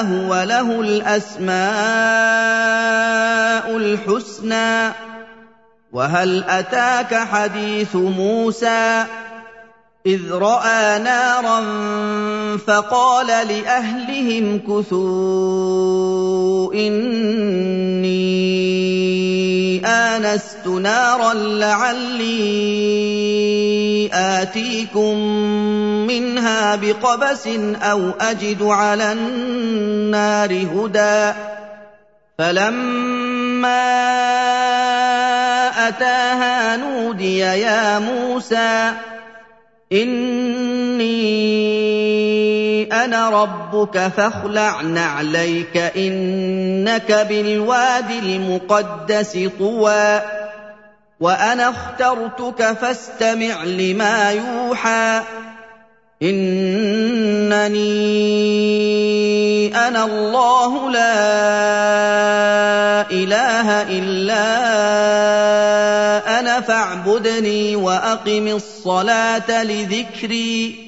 هو له الأسماء الحسنى. وهل أتاك حديث موسى؟ إذ رأى نارا فقال لأهلهم كثوا إني آنست نارا لعلي آتيكم منها بقبس أو أجد على النار هدى فلما أتاها نودي يا موسى إِنِّي أَنَا رَبُّكَ فَاخْلَعْ نَعْلَيْكَ ۖ إِنَّكَ بِالْوَادِ الْمُقَدَّسِ طُوًى وَأَنَا اخْتَرْتُكَ فَاسْتَمِعْ لِمَا يُوحَىٰ. إِنَّنِي أَنَا اللَّهُ لَا إِلَٰهَ إِلَّا أَنَا فَاعْبُدْنِي وَأَقِمِ الصَّلَاةَ لِذِكْرِي.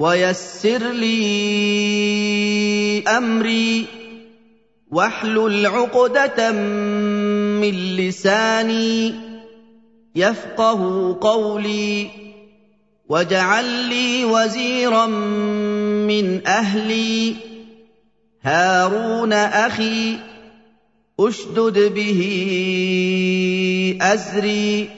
ويسر لي أمري واحلل عقدة من لساني يفقه قولي واجعل لي وزيرا من أهلي. هارون أخي أشدد به أزري.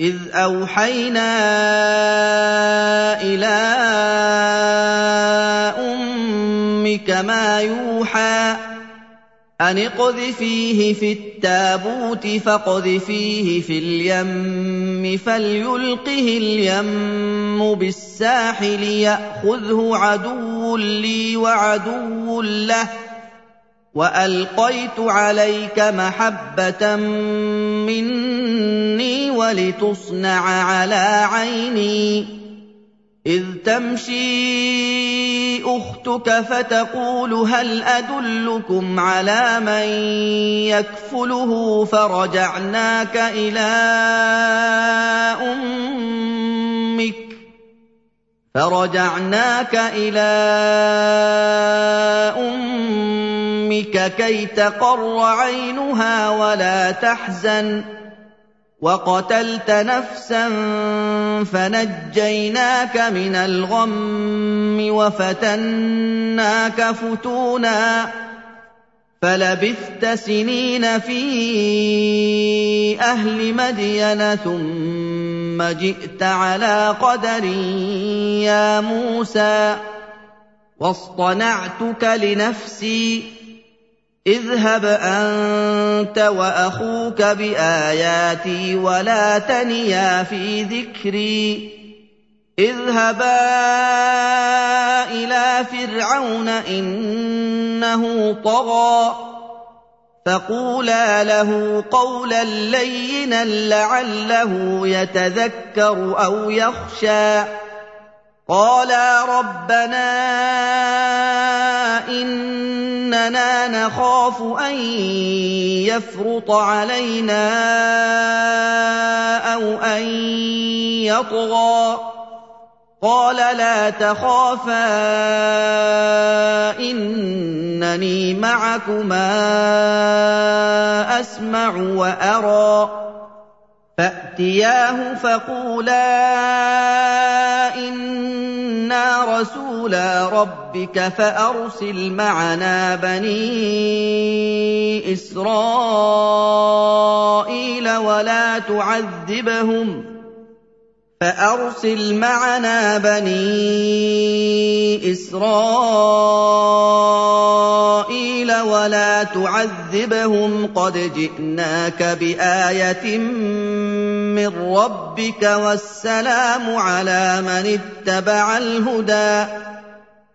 اذ اوحينا إلى أمك ما يوحى أن اقذفيه في التابوت فاقذفيه في اليم فليلقه اليم بالساحل ياخذه عدو لي وعدو له والقيت عليك محبه مني ولتصنع على عيني إِذْ تَمْشِي أُخْتُكَ فَتَقُولُ هَلْ أَدُلُّكُمْ عَلَىٰ مَن يَكْفُلُهُ فَرَجَعْنَاكَ إِلَىٰ أُمِّكَ فَرَجَعْنَاكَ إِلَىٰ أُمِّكَ كَيْ تَقَرَّ عَيْنُهَا وَلَا تَحْزَنَ. وَقَتَلْتَ نَفْسًا فَنَجَّيْنَاكَ مِنَ الْغَمِّ وَفَتَنَّاكَ فُتُونًا. فَلَبِثْتَ سِنِينَ فِي أَهْلِ مَدْيَنَ ثُمَّ جِئْتَ عَلَىٰ قَدَرٍ يَا مُوسَىٰ. وَاصْطَنَعْتُكَ لِنَفْسِي اذْهَبْ أَنتَ وَأَخُوكَ بِآيَاتِي وَلَا تَنِيَا فِي ذِكْرِي. اذْهَبَا إِلَىٰ فِرْعَوْنَ إِنَّهُ طَغَىٰ فَقُولَا لَهُ قَوْلًا لَّيِّنًا لَّعَلَّهُ يَتَذَكَّرُ أَوْ يَخْشَىٰ. قَالَا رَبَّنَا إِنَّنَا نَخَافُ أَن يَفْرُطَ عَلَيْنَا أَوْ أَن يَطْغَىٰ قَالَ لَا تَخَافَا إِنَّنِي مَعَكُمَا أَسْمَعُ وَأَرَىٰ فَأْتِيَاهُ فَقُولَا إِنَّا رَسُولَا رَبِّكَ فَأَرْسِلْ مَعَنَا بَنِي إِسْرَائِيلَ وَلَا تُعَذِّبْهُمْ فَأَرْسِلْ مَعَنَا بَنِي إِسْرَائِيلَ وَلَا تُعَذِّبْهُمْ قَدْ جِئْنَاكَ بِآيَةٍ مِّن رَّبِّكَ وَالسَّلَامُ عَلَىٰ مَنِ اتَّبَعَ الْهُدَىٰ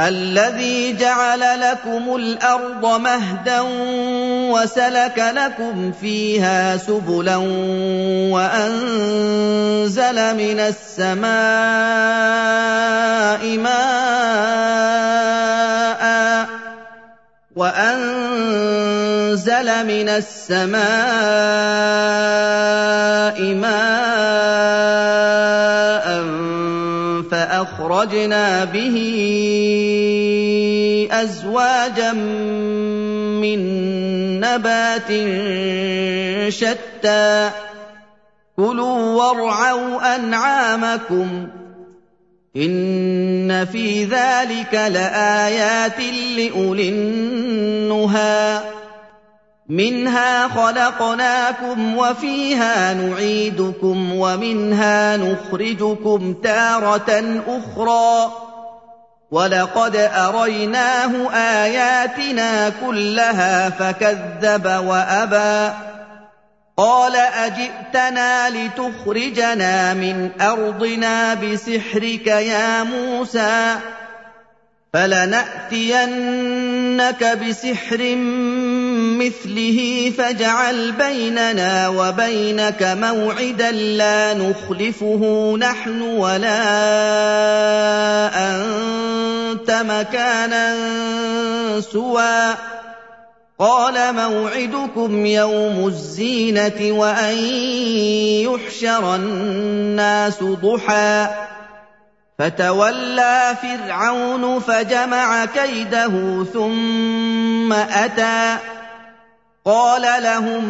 الَّذِي جَعَلَ لَكُمُ الْأَرْضَ مَهْدًا وَسَلَكَ لَكُمْ فِيهَا سُبُلًا وَأَنزَلَ مِنَ السَّمَاءِ مَاءً وَأَنزَلَ مِنَ السَّمَاءِ مَاءً فَأَخْرَجْنَا بِهِ أَزْوَاجًا مِّن نَّبَاتٍ شَتَّىٰ. كُلُوا وَارْعَوْا أَنْعَامَكُمْ ۗ إِنَّ فِي ذَٰلِكَ لَآيَاتٍ لِّأُولِي النُّهَىٰ. مِنْهَا خَلَقْنَاكُمْ وَفِيهَا نُعِيدُكُمْ وَمِنْهَا نُخْرِجُكُمْ تَارَةً أُخْرَىٰ وَلَقَدْ أَرَيْنَاهُ آيَاتِنَا كُلَّهَا فَكَذَّبَ وَأَبَىٰ قَالَ أَجِئْتَنَا لِتُخْرِجَنَا مِنْ أَرْضِنَا بِسِحْرِكَ يَا مُوسَىٰ فَلَنَأْتِيَنَّكَ بِسِحْرٍ مِّثْلِهِ فَاجْعَلْ بَيْنَنَا وَبَيْنَكَ مَوْعِدًا لَّا نُخْلِفُهُ نَحْنُ وَلَا أَنتَ مَكَانًا سُوًى. قَالَ مَوْعِدُكُمْ يَوْمُ الزِّينَةِ وَأَن يُحْشَرَ النَّاسُ ضُحًى. فَتَوَلَّىٰ فِرْعَوْنُ فَجَمَعَ كَيْدَهُ ثُمَّ أَتَىٰ. قال لهم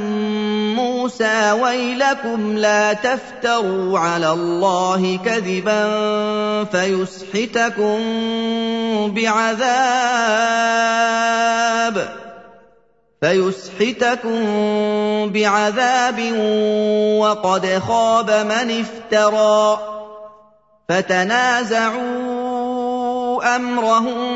موسى ويلكم لا تفتروا على الله كذبا فيسحتكم بعذاب فيسحتكم بعذاب وقد خاب من افترى فتنازعوا أمرهم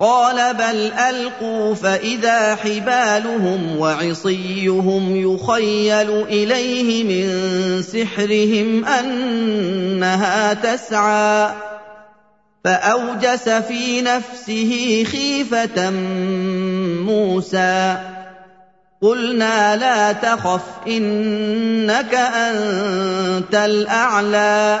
قال بل ألقوا فإذا حبالهم وعصيهم يخيل إليه من سحرهم أنها تسعى. فأوجس في نفسه خيفة موسى. قلنا لا تخف إنك أنت الأعلى.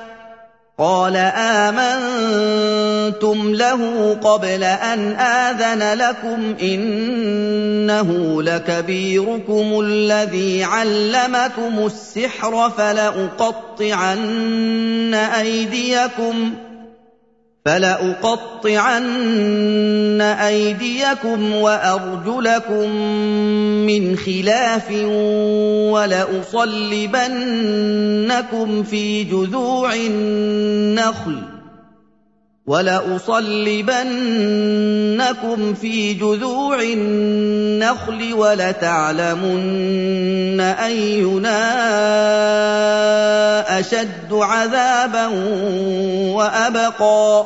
قال آمنتم له قبل أن آذن لكم إنه لكبيركم الذي علمكم السحر فلأقطعن أيديكم فلأقطعن أيديكم وأرجلكم من خلاف ولأصلبنكم في جذوع النخل ولأصلبنكم في جذوع النخل ولتعلمن أينا أشد عذابا وأبقى.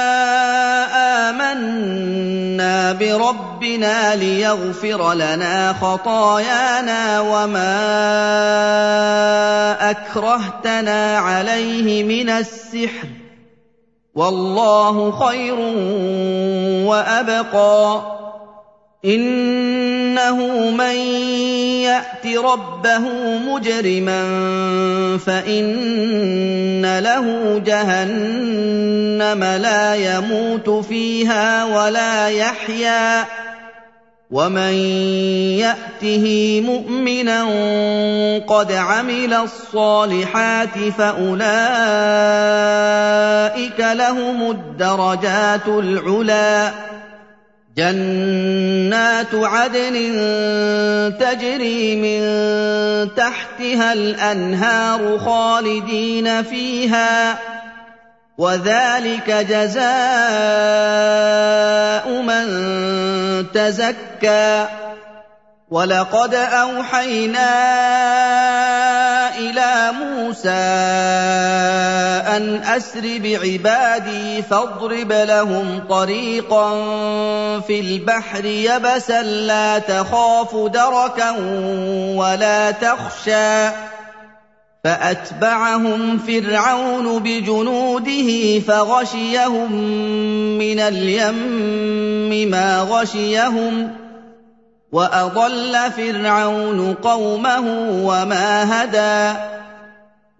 بِرَبِّنَا لِيَغْفِرَ لَنَا خَطَايَانَا وَمَا أَكْرَهْتَنَا عَلَيْهِ مِنَ السِّحْرِ ۗ. وَاللَّهُ خَيْرٌ وَأَبْقَىٰ. إِنَّهُ مَن يَأْتِ رَبَّهُ مُجْرِمًا فَإِنَّ لَهُ جَهَنَّمَ لَا يَمُوتُ فِيهَا وَلَا يَحْيَىٰ وَمَن يَأْتِهِ مُؤْمِنًا قَدْ عَمِلَ الصَّالِحَاتِ فَأُولَٰئِكَ لَهُمُ الدَّرَجَاتُ الْعُلَىٰ جَنَّاتُ عَدْنٍ تَجْرِي مِن تَحْتِهَا الْأَنْهَارُ خَالِدِينَ فِيهَا ۚ وَذَٰلِكَ جَزَاءُ مَن تَزَكَّىٰ. وَلَقَدْ أَوْحَيْنَا إِلَىٰ مُوسَىٰ أَنْ أَسْرِ بِعِبَادِي فَاضْرِبْ لَهُمْ طَرِيقًا فِي الْبَحْرِ يَبَسًا لَّا تَخَافُ دَرَكًا وَلَا تَخْشَىٰ. فَأَتْبَعَهُمْ فِرْعَوْنُ بِجُنُودِهِ فَغَشِيَهُم مِّنَ الْيَمِّ مَا غَشِيَهُمْ واضل فرعون قومه وما هدى.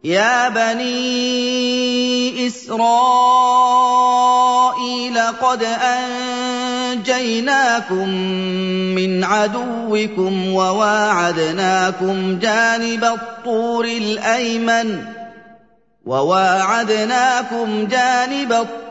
يا بني اسرائيل قد انجيناكم من عدوكم وواعدناكم جانب الطور الايمن وواعدناكم جانب الطور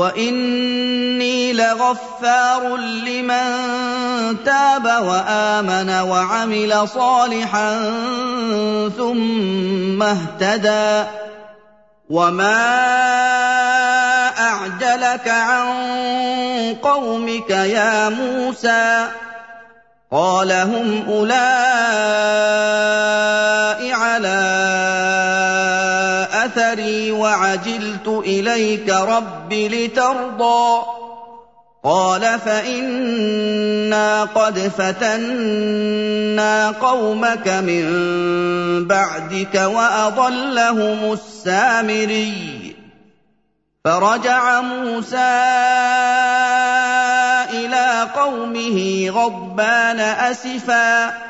واني لغفار لمن تاب وامن وعمل صالحا ثم اهتدى وما اعجلك عن قومك يا موسى قال هم اولئك على وعجلت إليك رب لترضى. قال فإنا قد فتنا قومك من بعدك وأضلهم السامري. فرجع موسى إلى قومه غضبان أسفا.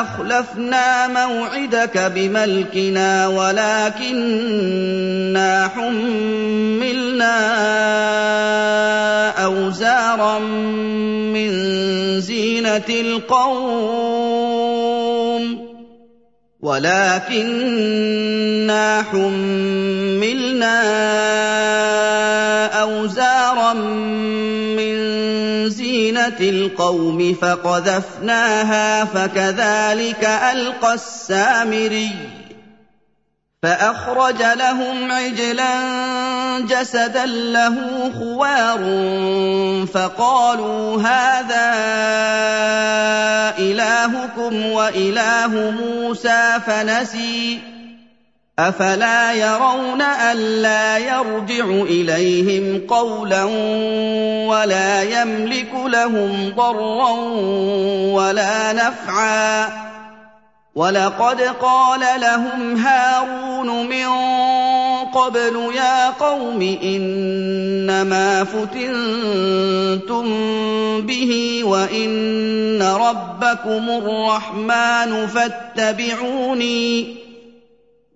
أخلفنا موعدك بملكنا ولكنا حملنا أوزارا من زينة القوم ولكنا حملنا أوزارا من زينه القوم فقذفناها فكذلك ألقى السامري فأخرج لهم عجلا جسدا له خوار فقالوا هذا إلهكم وإله موسى فنسي أفلا يرون الا يرجع إليهم قولا ولا يملك لهم ضرا ولا نفعا. ولقد قال لهم هارون من قبل يا قوم إنما فتنتم به وإن ربكم الرحمن فاتبعوني.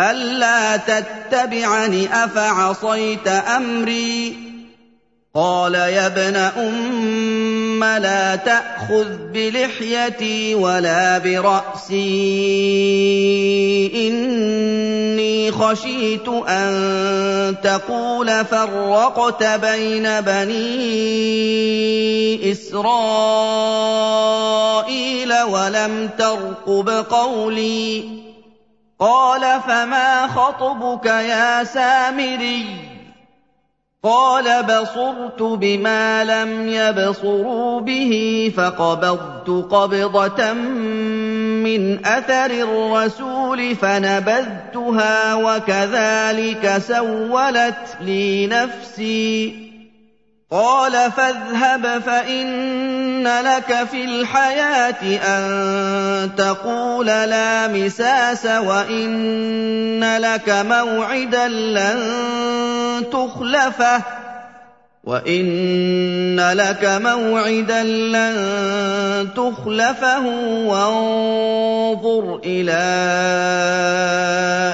الا تتبعني افعصيت امري قال يا ابن ام لا تاخذ بلحيتي ولا براسي اني خشيت ان تقول فرقت بين بني اسرائيل ولم ترقب قولي قال فما خطبك يا سامري؟ قال بصرت بما لم يبصروا به فقبضت قبضة من أثر الرسول فنبذتها وكذلك سولت لي نفسي. قال فاذهب فإن لك في الحياة أن تقول لا مساس وإن لك موعدا لن تخلفه وَإِنَّ لَكَ مَوْعِدًا لَّن تُخْلَفَهُ وَانظُرْ إِلَىٰ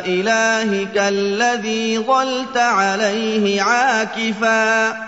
إِلَٰهِكَ الَّذِي ظَلْتَ عَلَيْهِ عَاكِفًا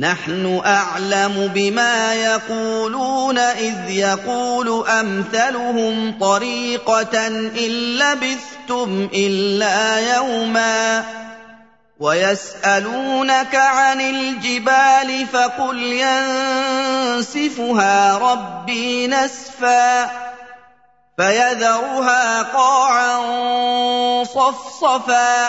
نَحْنُ أَعْلَمُ بِمَا يَقُولُونَ إِذْ يَقُولُ أَمْثَلُهُمْ طَرِيقَةً إِن لَّبِثْتُمْ إِلَّا يَوْمًا وَيَسْأَلُونَكَ عَنِ الْجِبَالِ فَقُلْ يَنسِفُهَا رَبِّي نَسْفًا فَيَذَرُهَا قَاعًا صَفْصَفًا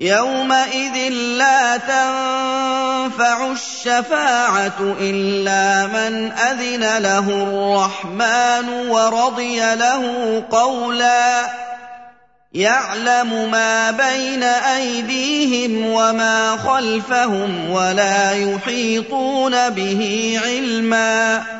يَوْمَئِذٍ لَّا تَنفَعُ الشَّفَاعَةُ إِلَّا مَنْ أَذِنَ لَهُ الرَّحْمَٰنُ وَرَضِيَ لَهُ قَوْلًا يَعْلَمُ مَا بَيْنَ أَيْدِيهِمْ وَمَا خَلْفَهُمْ وَلَا يُحِيطُونَ بِهِ عِلْمًا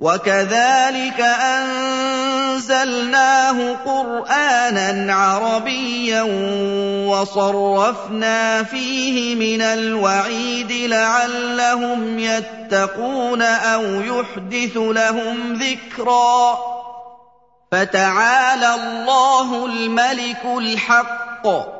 وَكَذَٰلِكَ أَنزَلْنَاهُ قُرْآنًا عَرَبِيًّا وَصَرَّفْنَا فِيهِ مِنَ الْوَعِيدِ لَعَلَّهُمْ يَتَّقُونَ أَوْ يُحْدِثُ لَهُمْ ذِكْرًا. فَتَعَالَى اللَّهُ الْمَلِكُ الْحَقُّ.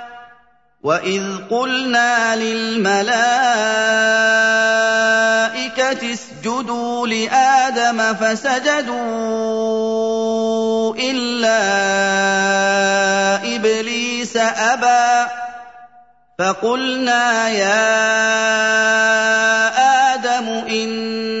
وَإِذْ قُلْنَا لِلْمَلَائِكَةِ اسْجُدُوا لِآدَمَ فَسَجَدُوا إِلَّا إِبْلِيسَ أَبَىٰ فَقُلْنَا يَا آدَمُ إِنَّ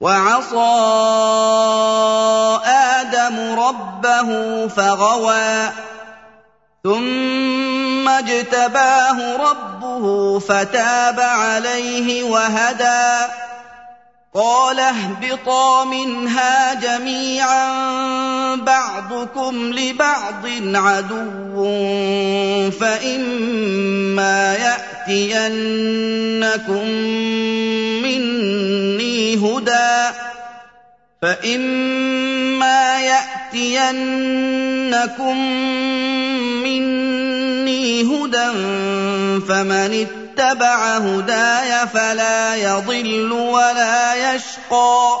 وعصى آدم ربه فغوى ثم اجتباه ربه فتاب عليه وهدى. قال اهبطا منها جميعا بعضكم لبعض عدو فإما ياتينكم مني هدى فإما يأتينكم مني هدى فمن اتبع هداي فلا يضل ولا يشقى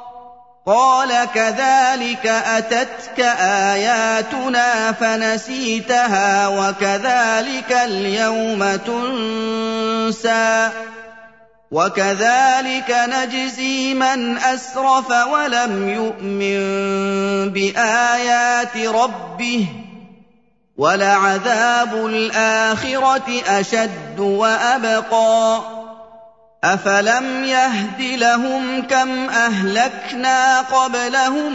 قال كذلك أتتك آياتنا فنسيتها وكذلك اليوم تنسى وكذلك نجزي من أسرف ولم يؤمن بآيات ربه وَلَعَذَابُ الْآخِرَةِ أَشَدُّ وَأَبْقَىٰ أَفَلَمْ يَهْدِ لَهُمْ كَمْ أَهْلَكْنَا قَبْلَهُم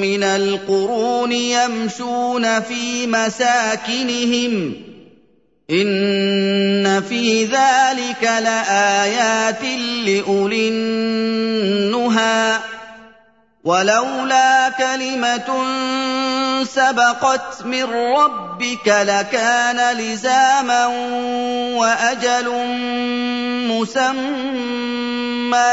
مِّنَ الْقُرُونِ يَمْشُونَ فِي مَسَاكِنِهِمْ ۗ إِنَّ فِي ذَٰلِكَ لَآيَاتٍ لِّأُولِي النُّهَىٰ وَلَوْلَا كَلِمَةٌ سبقت من ربك لكان لزاما وأجل مسمى.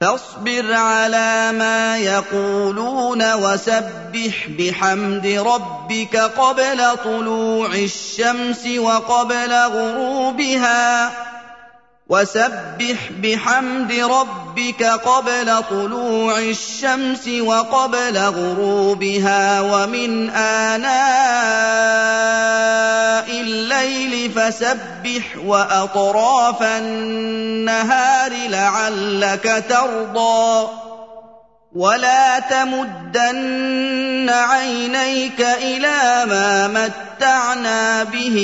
فاصبر على ما يقولون وسبح بحمد ربك قبل طلوع الشمس وقبل غروبها. وسبح بحمد ربك قبل طلوع الشمس وقبل غروبها ومن اناء الليل فسبح واطراف النهار لعلك ترضى ولا تمدن عينيك إلى ما متعنا به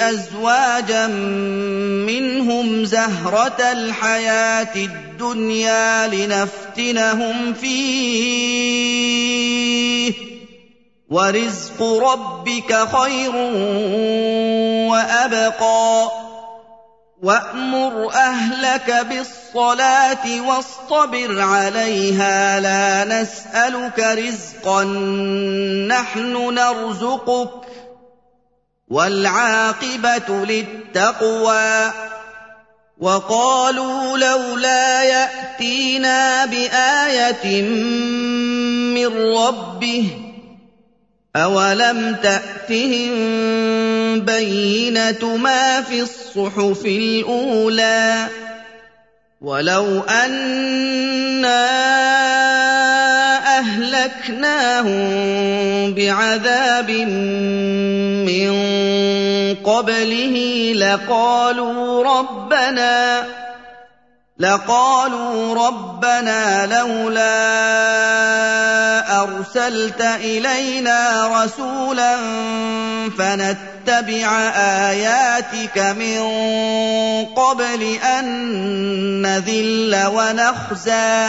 ازواجا منهم زهره الحياة الدنيا لنفتنهم فيه ورزق ربك خير وابقى وامر اهلك بالصلاه واصطبر عليها لا نسالك رزقا نحن نرزقك والعاقبه للتقوى وقالوا لولا ياتينا بايه من ربه أَوَلَمْ تَأْتِهِم بَيِّنَةُ مَا فِي الصُّحُفِ الْأُولَىٰ وَلَوْ أَنَّا أَهْلَكْنَاهُم بِعَذَابٍ مِّن قَبْلِهِ لَقَالُوا رَبَّنَا لقالوا ربنا لولا أرسلت إلينا رسولا فنتبع آياتك من قبل أن نذل ونخزى.